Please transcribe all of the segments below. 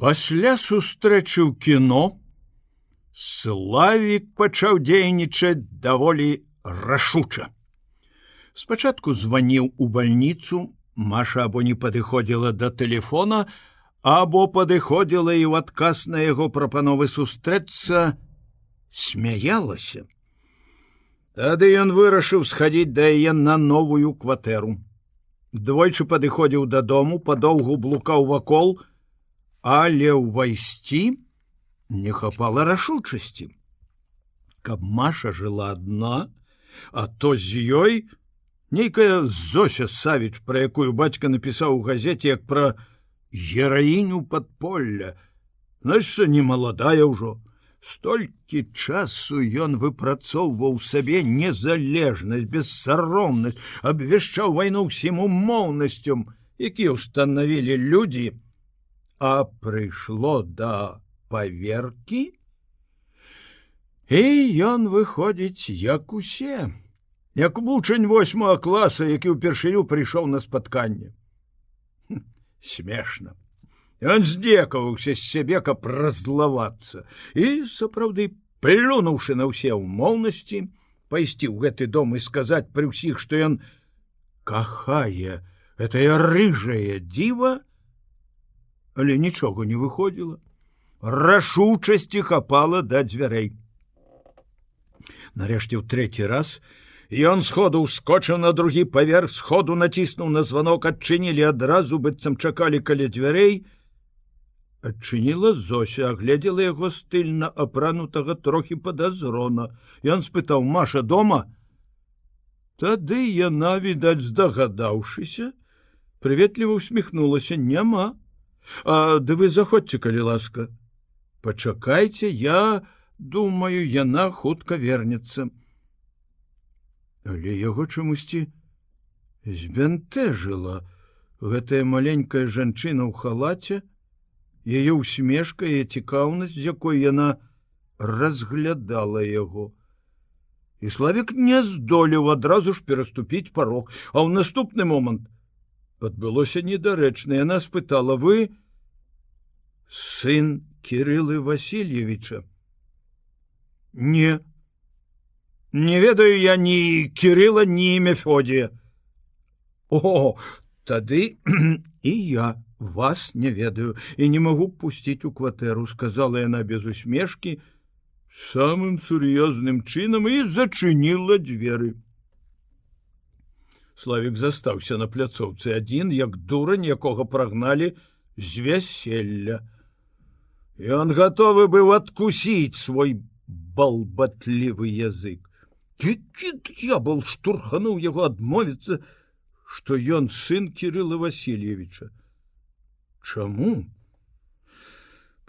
Пасля сустрэчы ў кіно славік пачаў дзейнічаць даволі рашуча. Спачатку званіў у бальніцу, Маша або не падыходзіла да тэлефона, або падыходзіла і ў адказ на яго прапановы сустрэцца смяялася. Тады ён вырашыў схадзіць да яе на новую кватэру. Двойчы падыходзіў дадому, падоўгу блукаў вакол, але ўвайсці не хапала рашучасці. Каб Маша жыла адна, а то з ёй нейкая Зося Савіч, пра якую бацька напісаў у газеце як пра гераіню падполля. Нашса не маладая ўжо. Столькі часу ён выпрацоўваў сабе незалежнасць, бессаромнасць, абвяшчаў вайну ўсім умоўнасцям, якія ўстанавілі людзі, а прыйшло да паверкі і ён выходзіць як усе як вучань восьмого класа які ўпершыню прыйшоў на спатканне. Смешна. Он здзекаваўся з сябе каб разлавацца і сапраўды плюнуўшы на ўсе ўмоўнасці пайсці ў гэты дом і сказаць пры ўсіх што ён кахае это рыжае дзіва але нічога не выходзіла. Рашучасці хапала да дзвярэй. Нарэшце ў трэці раз ён сходу ускочыў на другі паверх сходу націснуў на званок адчынілі адразу быццам чакалі каля дзвярэй адчыніла зося агледзела яго стыльна апранутага трохі падазрона. Ён спытаў маша дома? Тады яна відаць здагадаўшыся прыветліва усміхнулася няма А да вы заходзьце, калі ласка. Пачакайце, я думаю, яна хутка вернецца. Але яго чамусьці збянтэжыла гэтая маленькая жанчына ў халаце, яе усмешка і цікаўнасць, якой яна разглядала яго. І славік не здолеў адразу ж пераступіць парог, а ў наступны момант адбылося недарэчна яна спытала вы сын кириллы васильевича. Не. Не ведаю я ні кирилла ні мефодія о тады і я вас не ведаю і не магу пусціць у кватэру сказала яна без усмешкі самым сур'ёзным чынам і зачыніла дзверы Славік застаўся на пляцоўцы адзін, як дурань, якога прагналі з вяселля. Ён гатовы быў адкусіць свой балбатлівы язык. Я был штурхануў яго адмовіцца, што ён сын Кірыла Васильевича. Чаму?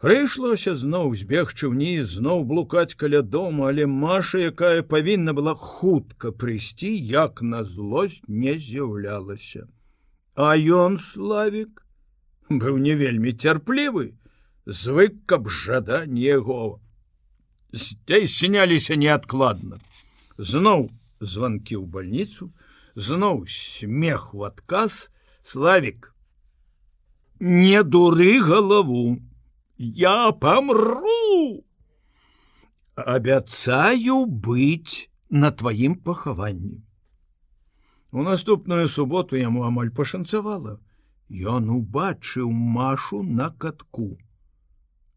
Прыйшлося зноў збегчы ўніз зноў блукаць каля дома, але Маша, якая павінна была хутка прыйсці, як на злосць не з'яўлялася. А ён славік быў не вельмі цярплівы, звык, каб жаданне яго. Здзей сняліся неадкладна. Зноў званкі ў бальніцу, зноў смех у адказ, славік. Не дуры галаву, я помру! Абяцаю быць на тваім пахаванні у наступную суботу яму амаль пашанцавала ён убачыў машу на катку.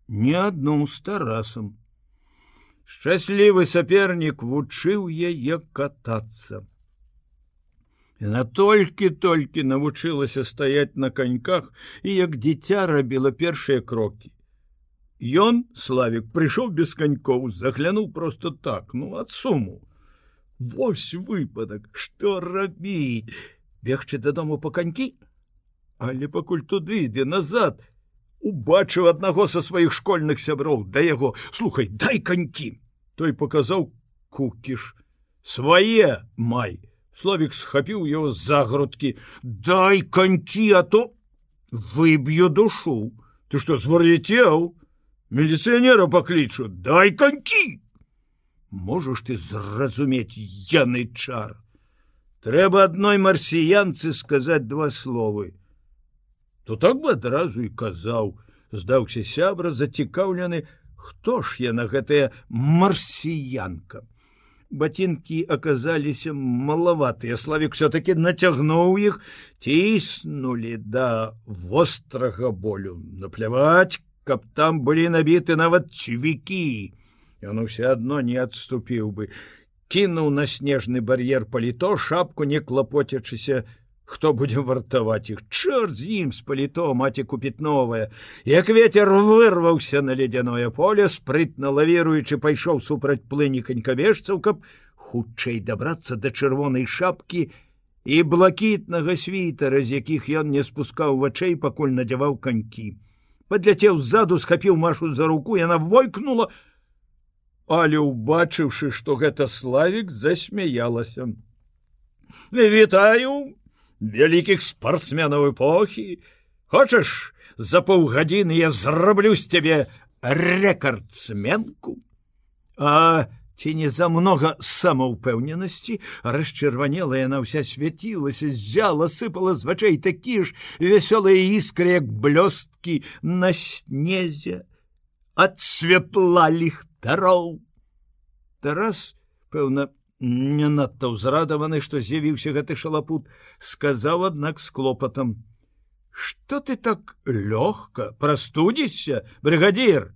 Не адну з тарасам шчаслівы сапернік вучыў яе катацца Яна толькі-толькі навучылася стаять на каньках і як дзіця рабіла першыя крокі Ён славик прыйшоў без канькоў заглянуў просто так ну ад суму Вось выпадак что рабіць бегчы дадому по канькі але пакуль туды ідзе назад убачыў аднаго са сваіх школьных сяброў да яго слухай дай канькі той показаў кукіш свае май! Словик схапіў его за грудкі дай канькі а то выб'ю душу! Ты что зварлетел міліцыянера паклічу дай канькі можаш ты зразумець яны чар? Трэба адной марсіянцы сказаць два словы то так бы адразу і казаў здаўся сябра зацікаўлены хто ж яна гэтая марсіянка ботинки аказаліся малаватыя славик все-таки нацягнуў іх ціснули да вострага болю. Напляваць каб там былі набіты нават чвікі ён усе адно не адступіў бы. Кінуў на снежны бар'ер паліто шапку не клапоцячыся хто будзе вартаваць іх чорт з ім з паліто маці купіць новае як ветер вырваўся на ледяное поле спрытна лавіруючы пайшоў супраць плыні канькавежцаў каб хутчэй дабрацца да чырвонай шапкі і блакітнага світара з якіх ён не спускаў вачэй пакуль надзяваў канькі падляцеў ззаду схапіў машу за руку яна войкнула. Але убачыўшы што гэта славик засмяялася вітаю вялікіх спортсменаў эпохі хочаш за паўгадзіны я зраблю з цябе рэкардсменку а ці не за многа самаўпэўненасці расчырванела яна ўся свяцілася зжала сыпала з вачэй такі ж вясёлыя іскры як блёсткі на снезе ад светла ліхтароў Тарас пэўна не надта ўзрадаваны што з'явіўся гэты шалапут сказаў аднак з клопатам. Что ты так лёгка прастудзішся брыгадзір?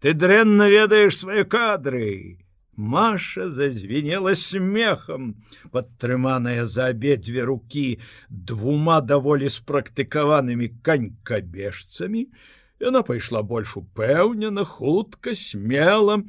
Ты дрэнна ведаеш свае кадры Маша зазвенела смехам, падтрыманая за абедзве рукі двума даволі спрактыкаванымі канькабежцамі. Яна пайшла больш упэўнена, хутка смела,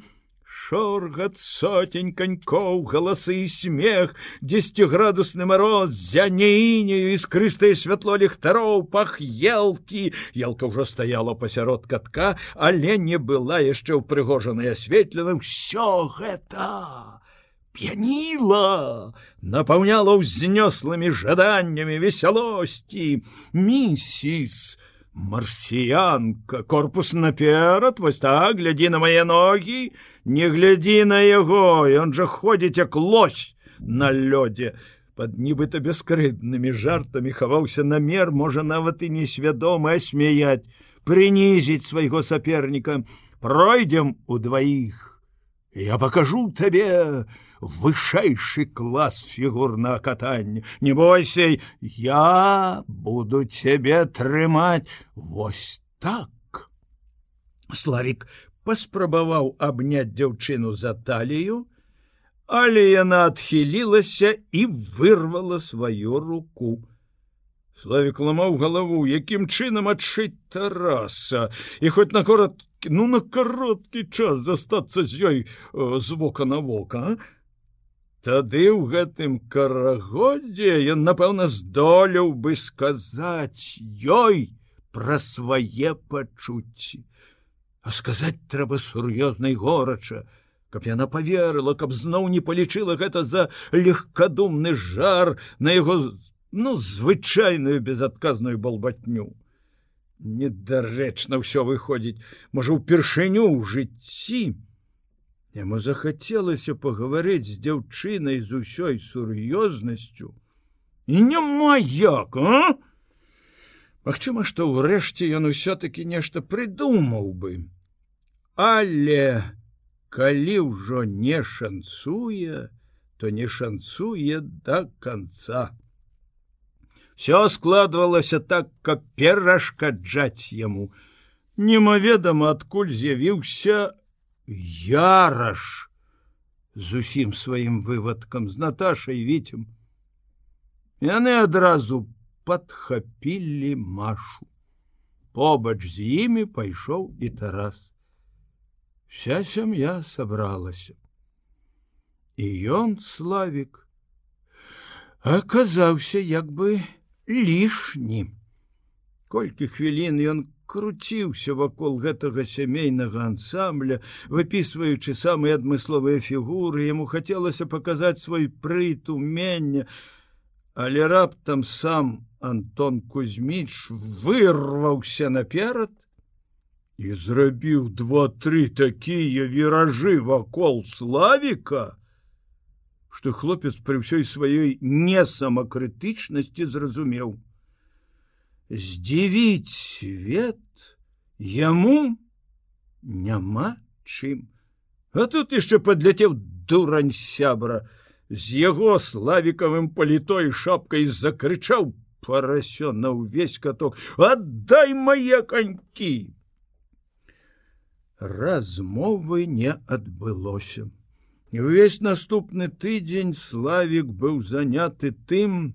шоргат сотень конькоў галасы і смех десятградусны мороз зянеінею іскрыстае святло ліхтароў пах елкі елка ўжо стаяла пасярод катка але не была яшчэ ўпрыгожаная асветлена ўсё гэта п'яніла напаўняла ўзнёслымі жаданнямі весялосці місіс марсіянка корпус наперад вось так глядзі на мае ногі не глядзі на яго ён жа ходзіць як лось на лёдзе под нібыта бескрыднымі жартамі хаваўся намер можа нават і несвядома смяяць прынізіць свайго саперніка. Пройдзем у дваіх. Я покажу табе вышэйшы клас фігурна катання не бойся я буду цябе трымаць. Вось так. Славик паспрабаваў абняць дзяўчыну за талію але яна адхілілася і вырвала сваю руку славик ламаў галаву якім чынам адшыць тараса і хоць на короткі ну на кароткі час застацца з ёй э, з вока на вока? Тады ў гэтым карагодзе ён, напэўна, здолеў бы сказаць ёй пра свае пачуцці. А сказаць трэба сур'ёзнай горача, каб яна поверыла, каб зноў не палічыла гэта за легкадумны жар на яго ну звычайную безадказную балбатню. Недарэчна ўсё выходзіць, можа, упершыню ў жыцці, Яму захацелася пагаварыць з дзяўчынай з усёй сур'ёзнасцю і няма як а? Магчыма, што ўрэшце ён усё-таки нешта прыдумаў бы. Але калі ўжо не шанцуе, то не шанцуе да конца. Всё складвалася так, каб перашкаджаць яму. Немаведама, адкуль з'явіўся яраш з усім сваім вывадкам з Наташай віцем яны адразу падхапілі машу побач з імі пайшоў і тарас вся сям'я сабралася і ён славик аказаўся як бы лішні колькі хвілін ён круціўся вакол гэтага сямейнага ансамбля, выпісваючы самыя адмысловыя фігуры, яму хацелася паказаць свой прыт умення, але раптам сам Антон Кузьміч вырваўся наперад і зрабіў два-тры такія віражы вакол славіка, што хлопец пры ўсёй сваёй несамакрытычнасці зразумеў здзівіць свет яму няма чым а тут яшчэ падляцеў дурань сябра з яго славікавым палітой шапкай закрычаў парасё на ўвесь каток аддай мае канькі размовы не адбылося. Увесь наступны тыдзень славік быў заняты тым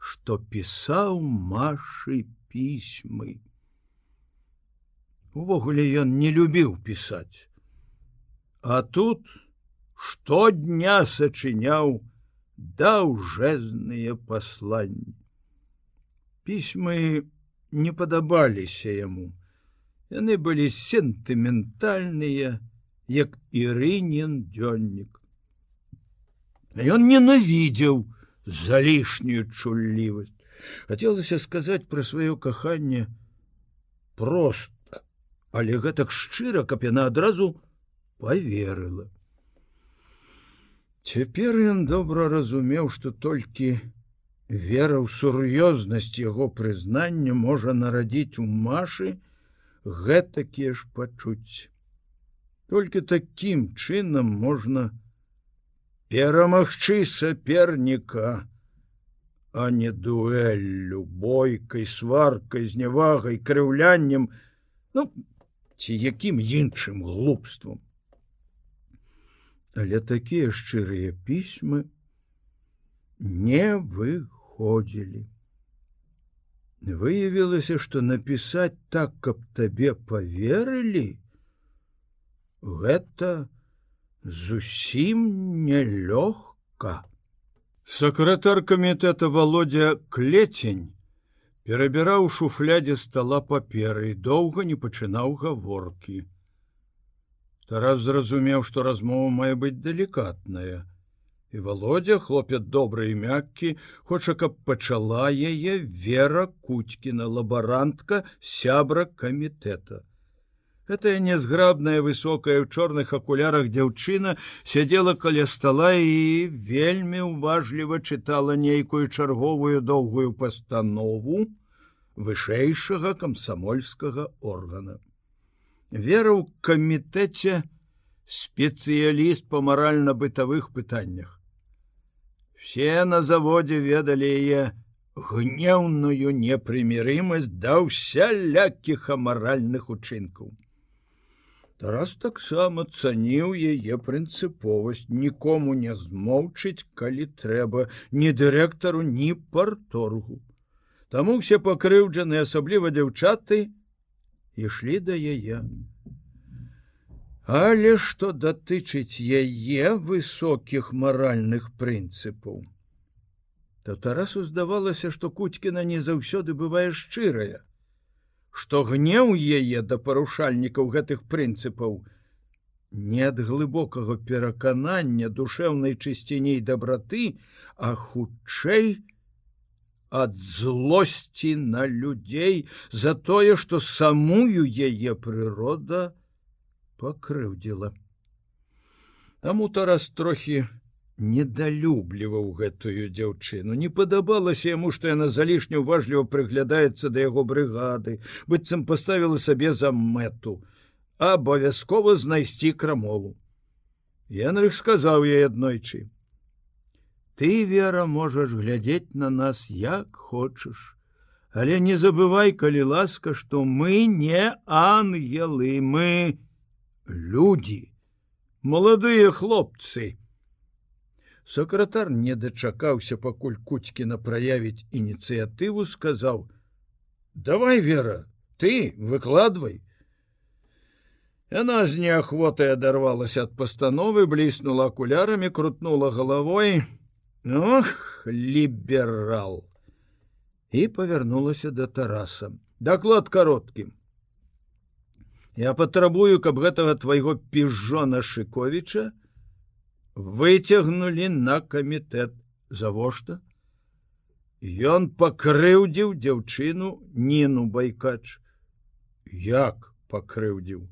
што пісаў машы пісьмы. Увогуле ён не любіў пісаць. А тут штодня сачыняў даўжэзныя пасланні. Пісьмы не падабаліся яму яны былі сентыментальныя як ірынен дзённік. Ён ненавідзеў за лішнюю чуллівасць. Хацелася сказаць пра сваё каханне просто але гэтак шчыра каб яна адразу поверыла цяпер ён добра разумеў што толькі вера ў сур'ёзнасць яго прызнання можа нарадзіць у машы гэтакія ж пачуць. Толькі такім чынам можна перамагчы саперніка а не дуэллю бойкай сваркай знявагай крыўляннем ну ці якім іншым глупствам. Але такія шчырыя пісьмы не выходзілі выявілася што напісаць так каб табе поверылі гэта зусім нелёгка. Сакратар камітэта володя клецень перабіраў шуфлядзе стала паперы і доўга не пачынаў гаворкі. Тарас зразумеў, што размова мае быць далікатная. І володя хлопец добры і мяккі, хоча, каб пачала яе вера куцькіна лабарантка сябра камітэта. Гэтая нязграбная высокая ў чорных акулярах дзяўчына сядзела каля стола і вельмі уважліва чытала нейкую чарговую доўгую пастанову вышэйшага камсамольскага органа. Вера ў камітэце спецыяліст па маральна-бытавых пытаннях. Все на заводзе ведалі яе гнеўную непрымірымасць да ўсялякіх амаральных учынкаў. Тарас таксама цаніў яе прынцыповасць, нікому не змоўчыць, калі трэба ні дырэктару, ні парторгу. Таму все пакрыўджаны, асабліва дзяўчаты, ішлі да яе. Але што датычыць яе высокіх маральных прынцыпаў, то Тарасу здавалася, што Куцькіна не заўсёды бывае шчырая што гнеў яе да парушальнікаў гэтых прынцыпаў не ад глыбокага пераканання душэўнай чысціней дабраты, а хутчэй ад злосці на людзей за тое, што самую яе прырода пакрыўдзіла. Таму Тарас трохі недалюбліваў гэтую дзяўчыну. Не падабалася яму што яна залішне уважліва прыглядаецца да яго брыгады быццам паставіла сабе за мэту. Абавязкова знайсці крамолу. Янрых сказаў ей аднойчы. Ты вера можаш глядзець на нас як хочаш. Але не забывай калі ласка што мы не ангелы мы людзі маладыя хлопцы Сакратар не дачакаўся, пакуль куцькіна праявіць ініцыятыву, сказаў: « Давай вера, ты выкладвай. Яна з неахвотай адарвалася ад пастановы, бліснула акулярамі, крутнула галавой: Ох, ліберал! І павярнулася да Тараса. Даклад кароткім. Я патрабую, каб гэтага твайго піжона Шковіча, выцягнули на камітэт. Завошта? Ён пакрыўдзіў дзяўчыну ніну байкач. Як пакрыўдзіў?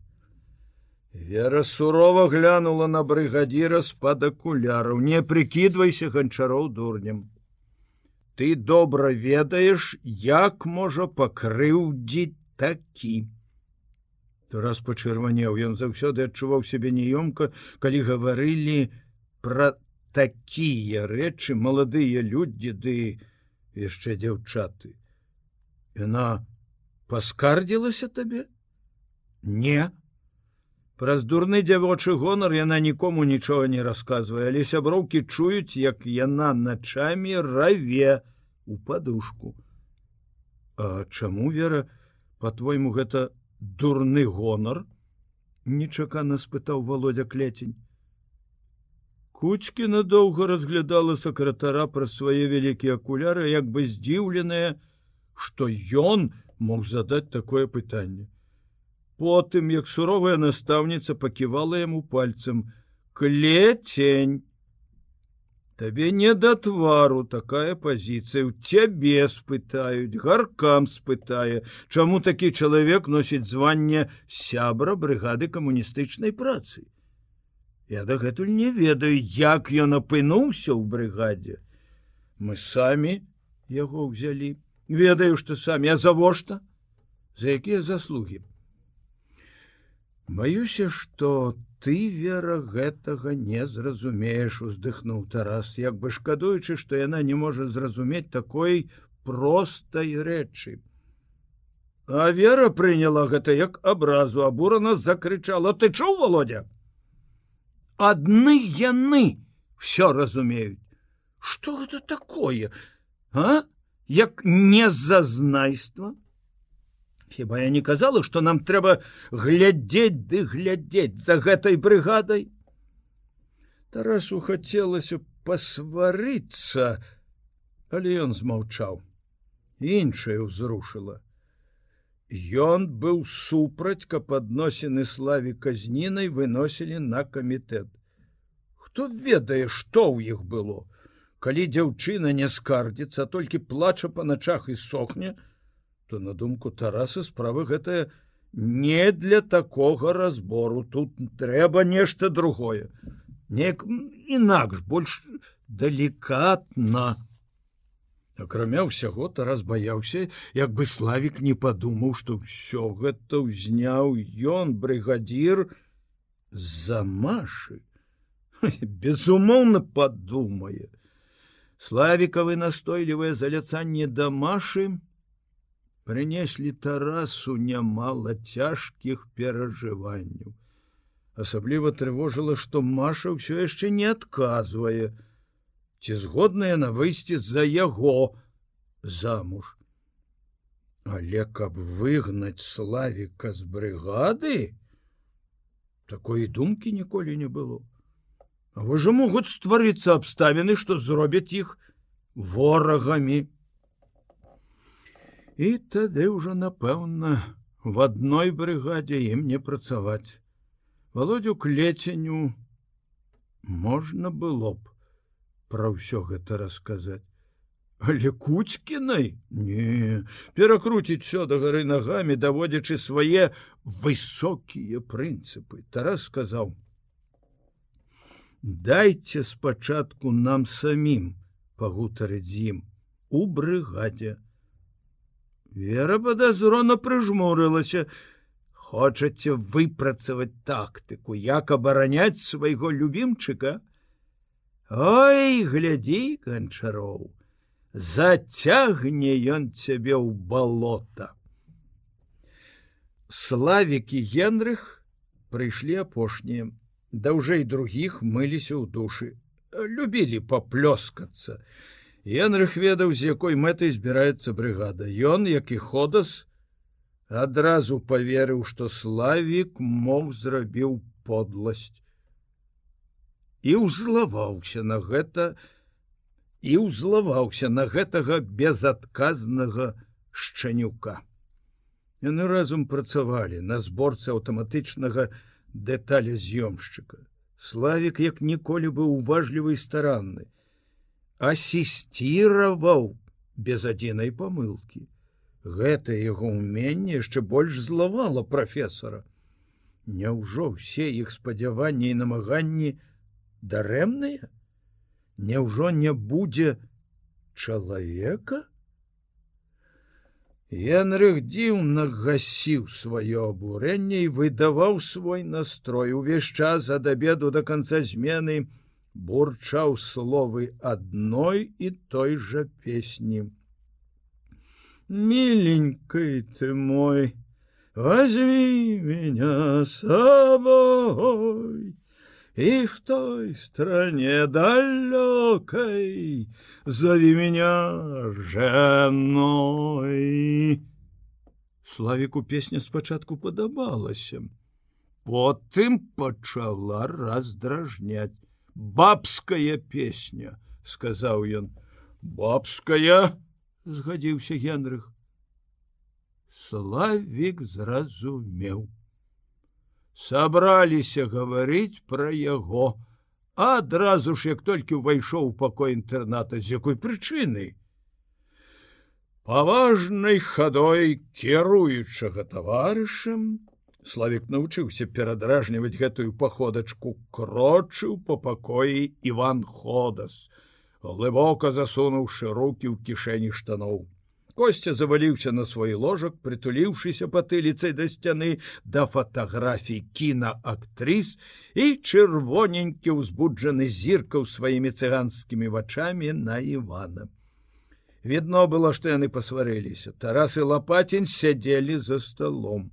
Вера сурова глянула на брыгадзіра з-пад акуляраў. Не прыкідвайся ганчароў дурнем. Ты добра ведаеш як можа пакрыўдзіць такі раз пачырванеў ён заўсёды адчуваў сябе неёмка калі гаварылі пра такія рэчы маладыя людзі ды яшчэ дзяўчаты. Яна паскардзілася табе? Не. Праз дурны дзявочы гонар яна нікому нічога не расказвае але сяброўкі чуюць як яна начамі раве у падушку. А чаму вера по-твойму гэта дурны гонар нечакана спытаў володя клецень Кучкіна доўга разглядала сакратара праз свае вялікія акуляры, як бы здзіўленая, што ён мог задаць такое пытанне. Потым, як суровая настаўніца паківала яму пальцам: клецень. Табе не да твару такая пазіцыя у цябе спытаюць, гаркам спытае, чаму такі чалавек носіць званне сябра брыгады камуністычнай працы. Я дагэтуль не ведаю, як ён апынуўся ў брыгадзе. Мы самі яго ўзялі. ведаю, што самі, а завошта, за якія заслугі. Баюся, што ты вера гэтага не зразумееш, уздыхнуў Тарас, як бы шкадуючы, што яна не можа зразумець такой простай рэчы. А вера прыняла гэта як абразу, абурана закрычала: ты чуў володя? Адны яны все разумеюць. Что гэта такое а? Як не зазнайства хіба я не казала что нам трэба глядзець ды глядзець за гэтай брыгадай тарасу хацелася пасварыцца але ён змаўчаў іншае ўзрушыла Ён быў супраць, каб адносіны славі казнінай выносілі на камітэт. Хто ведае, што ў іх было? Калі дзяўчына не скардзіцца, толькі плача па начах і сохне, то на думку Тараса справы гэтая не для такога разбору. Тут трэба нешта другое. Неяк інакш больш далікатна акрамя ўсяго тарас баяўся як бы славік не падумаў што ўсё гэта ўзняў ён брыгадзір за машы безумоўна падумае славікавы настойлівае заляцанне да машы прынеслі тарасу нямала цяжкіх перажыванняў асабліва трывожыла што маша ўсё яшчэ не адказвае ці згодная на выйсці з-за яго замуж. Але каб выгнаць славіка з брыгады, такой думкі ніколі не было. А вы жа могуць стварыцца абставіны, што зробяць іх ворагамі. І тады ўжо напэўна, в адной брыгадзе ім не працаваць. Володю клеценю можна было б пра ўсё гэта расказаць. Але куцькінай не перакруціць все да гары нагамі, даводзячы свае высокія прынцыпы. Тарас сказаў: « Дайце спачатку нам самім пагутарыць з ім у брыгадзе. Вера падазрона прыжмурылася, хочаце выпрацаваць тактыку, як абараняць свайго любімчыка, Ой, глядзі, канчароў, зацягне ён цябе ў балота. Славік і Генрых прыйшлі апошнія, даўжэй другіх мыліся ў душы, любілі паплёскацца. Генрых ведаў, з якой мэтай збіраецца брыгада. Ён, як і ходас, адразу поверыў, што славік мог зрабіў подласць і ўзлаваўся на гэта і ўзлаваўся на гэтага безадказнага шчанюка. Яны разам працавалі на зборцы аўтаматычнага дэталя з'ёмшчыка. Славік як ніколі быў уважлівы і старанны, асісціраваў без адзінай памылкі. Гэта яго ўменне яшчэ больш злавала прафесара. Няўжо ўсе іх спадзяванні і намаганні, дарэмныя Няўжо не будзе чалавека Генрых дзіўна гасіў сваё абурэнне і выдаваў свой настрой увесь час ад абеду до конца змены бурчаў словы адной і той жа песні миленькой ты мой возьми меня с собой и в той стране далекой зови меня женой славіку песня спачатку падабалася потым пачала раздражняць Бабская песня сказаў ён. Бабская згадзіўся генрых славик зразумеў. Сабраліся гаварыць пра яго адразу ж як толькі ўвайшоў у пакой інтэрната з якой прычыны? Паважнай хадой кіруючага таварышам славик навучыўся перадражніваць гэтую паходачку крочыў по пакоі иван ходас глыбока засунуўшы руки ў кішэні штаноў Костя заваліўся на свой ложак, прытуліўшыся патыліцай да сцяны да фатаграфій кінаактрыс і чырвоненькі ўзбуджаны зіркаў сваімі цыганскімі вачамі на Івана. Відно было, што яны пасварыліся. Тарас і лапацін сядзелі за сталом.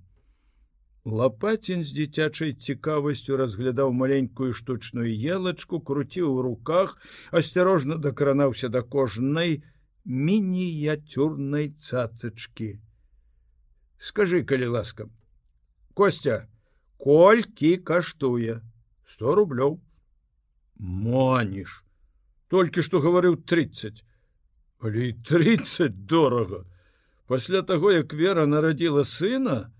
Лапацін з дзіцячай цікавасцю разглядаў маленькую штучную елачку, круціў у руках, асцярожна дакранаўся да кожнай, мініяцюрнай цацачки скажи калі ласка костя колькі каштуе? Сто рублёў маніш толькі што гаварыў 30 але 30 дорага. Пасля таго як вера нарадзіла сына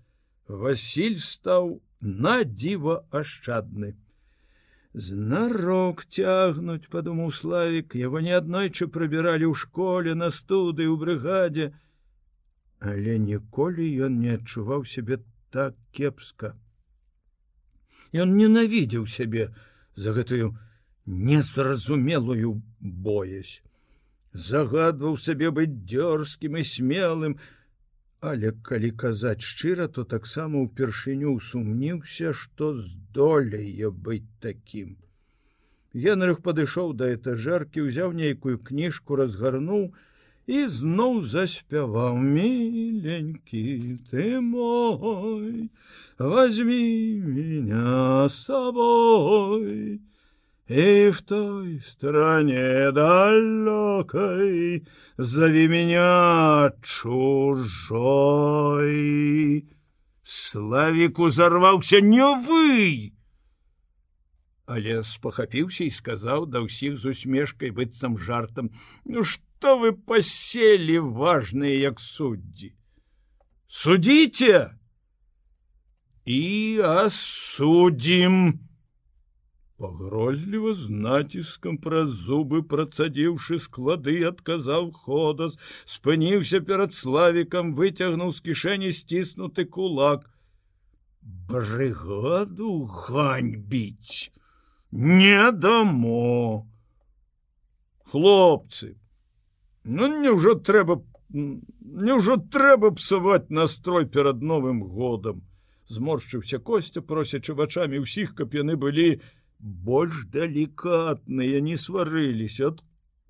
Васіль стаў на дзіва ашчадны. Знарок цягнуць подумаў славик его неаднойчы прыбіралі ў школе на студы ў брыгадзе але ніколі ён не адчуваў сябе так кепска. Ён ненавідзеў сябе за гэтую незразумелую боязь. Загадваў сабе быць дзёрзкім і смелым Але калі казаць шчыра, то таксама ўпершыню сумніўся, што здолее быць такім. Генрых падышоў да этажэркі, узяў нейкую кніжку, разгарнуў і зноў заспяваў миленькі ты мой, возьми меня с собой и в той стране далекой зови меня чужой. Славик узорваўся не вы але спахапіўся і сказаў да ўсіх з усмешкай быццам жартам ну что вы паселі важные як суддзі судите і асудзім пагрозліва з націскам праз зубы працадзіўшы склады адказаў ходас спыніўся перад славікам выцягнуў з кішэні сціснуты кулак. Брыгаду ганьбіць не дамо хлопцы ну няўжо трэба няўжо трэба псаваць настрой перад новым годам зморшчыўся костя просячы вачамі ўсіх каб яны былі больш далікатныя не сварыліся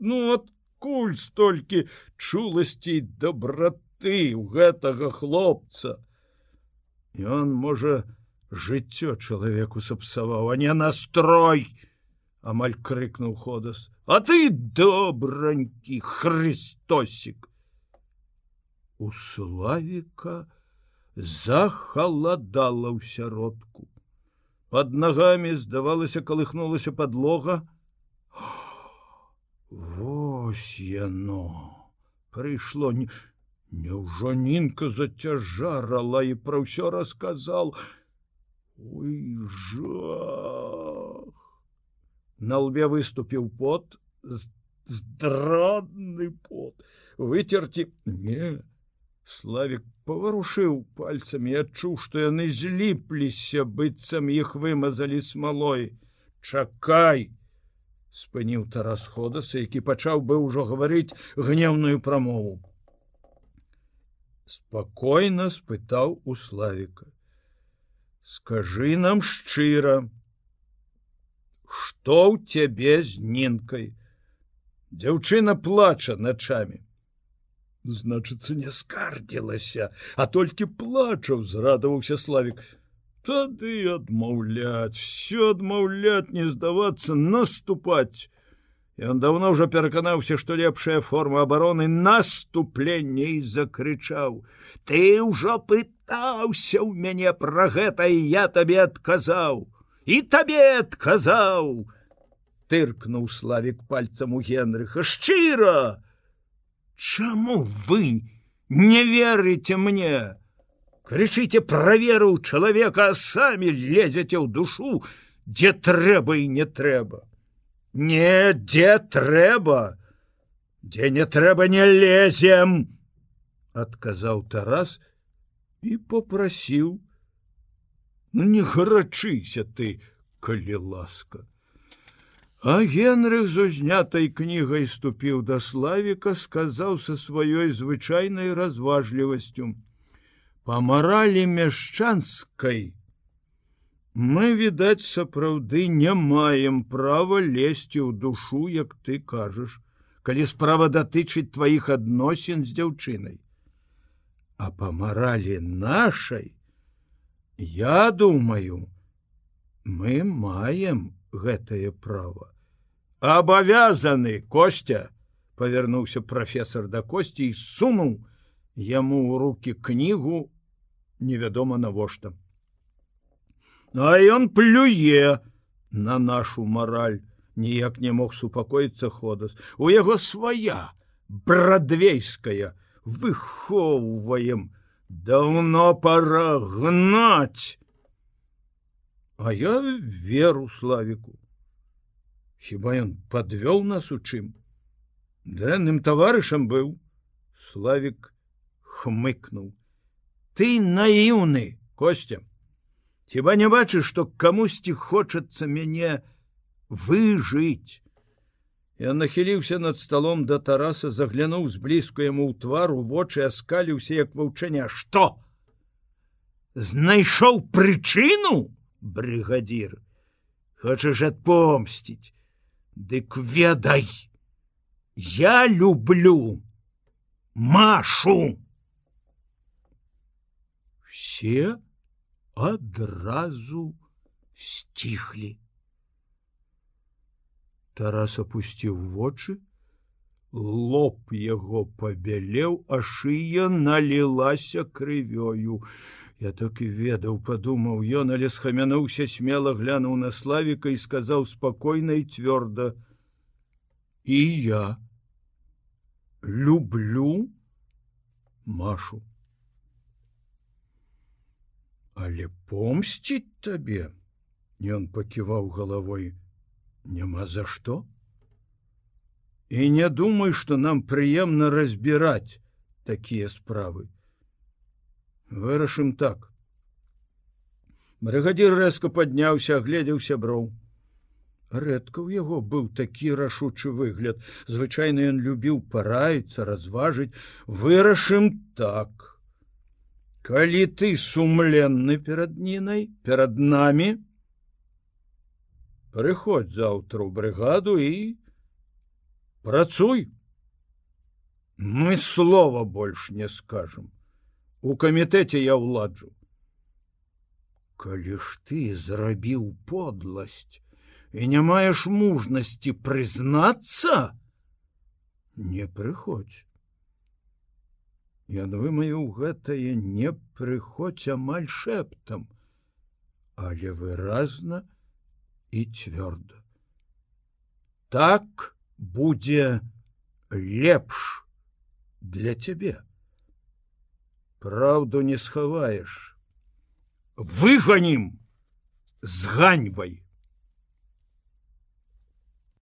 ну адкуль столькі чуласцей добраты у гэтага хлопца. Ён можа жыццё чалавеку сапсаваў а не настрой амаль крыкнуў ходас. А ты добранькі хрыстосік у славіка захаладала ў сяродку под ногами здавалася колыхнулася подлога. Вось яно! Прыйшло не Няўжо нінка зацяжарала і пра ўсё расказал На лбе выступіў пот здрадны пот. Выцерці не славик паварушыў пальцамі адчуў што яны зліпліся быццам іх вымазалі смалой. Чакай спыніў тарас ходаса які пачаў бы ўжо гаварыць гневную прамову. Спакойна спытаў у славіка. Скажи нам шчыра что ў цябе з нінкай? Дзяўчына плача начамі значыцца не скардзілася а толькі плачаў зрадаваўся славик тады адмаўляць все адмаўляць не здавацца наступаць. Ён давно ўжо пераканаўся, што лепшая форма абароны наступлення і закрычаў: « Ты ўжо пытаўся ў мяне пра гэта і я табе адказаў! І табе адказаў! Тыркнуў славік пальцам у Генрыха. Шчыра! Чаму вы не верыце мне? Крычыце пра веру чалавека, а самі лезеце ў душу, дзе трэба і не трэба не дзе трэба дзе не трэба не лезем адказаў тарас і попрасіў ну не гарачыся ты калі ласка а генрых з узнятай кнігай ступіў да славіка сказаў са сваёй звычайнай разважлівасцю па маралі мяшчанскай Мы, відаць, сапраўды не маем права лезці ў душу, як ты кажаш, калі справа датычыць тваіх адносін з дзяўчынай. А па маралі нашай, я думаю, мы маем гэтае право. Абавязаны костя, павярнуўся прафесор да косці і сунуў яму ў руки кнігу невядома навошта. А ён плюе на нашу мараль, ніяк не мог супакоіцца ходас. У яго свая брадвейская выхоўваем, давно пора гнаць. А я веру славіку. Хіба ён подвёл нас у чым? Дрэнным таварышам быў, Славік хмыкнуў. Ты наіўны, костям. Хіба не бачыш, што камусьці хочацца мяне выжыць. Я нахіліўся над сталом да Тараса, заглянуў зблізку яму ў твару вочы, аскаліўся як ваўчаня, што? Знайшоў прычыну, брыгадзір, Хочаш адпомсціць, Дык ведай, Я люблю Машу. Все адразу сціхлі. Тарас опусціў вочы, лоб яго пабялеў, а шыя налілася крывёю. Я так і ведаў, падумаў ён, але схамянуўся смела глянуў на славіка і сказаў спакойна і цвёрда: « І я люблю Машу але помсціць табе ён паківаў галавой няма за што і не думай что нам прыемна разбіраць такія справы. Вырашым так. Брыгадзір рэзка падняўся агледзеў сяброў. Рэдка ў яго быў такі рашучы выгляд. Звычайна ён любіў параіцца разважыць. Вырашым так. Калі ты сумленны перад нінай перад намі прыходь заўтра ў брыгаду і працуй. Мы слова больш не скажем. У камітэце я ўладжу калі ж ты зрабіў подласць і не маеш мужнасці прызнацца не прыходзь. Ён вымаю гэтае не прыходзь амаль шэптам, але выразна і цвёрда. Так будзе лепш для цябе. Праўду не схаваеш. Выганім з ганьбай.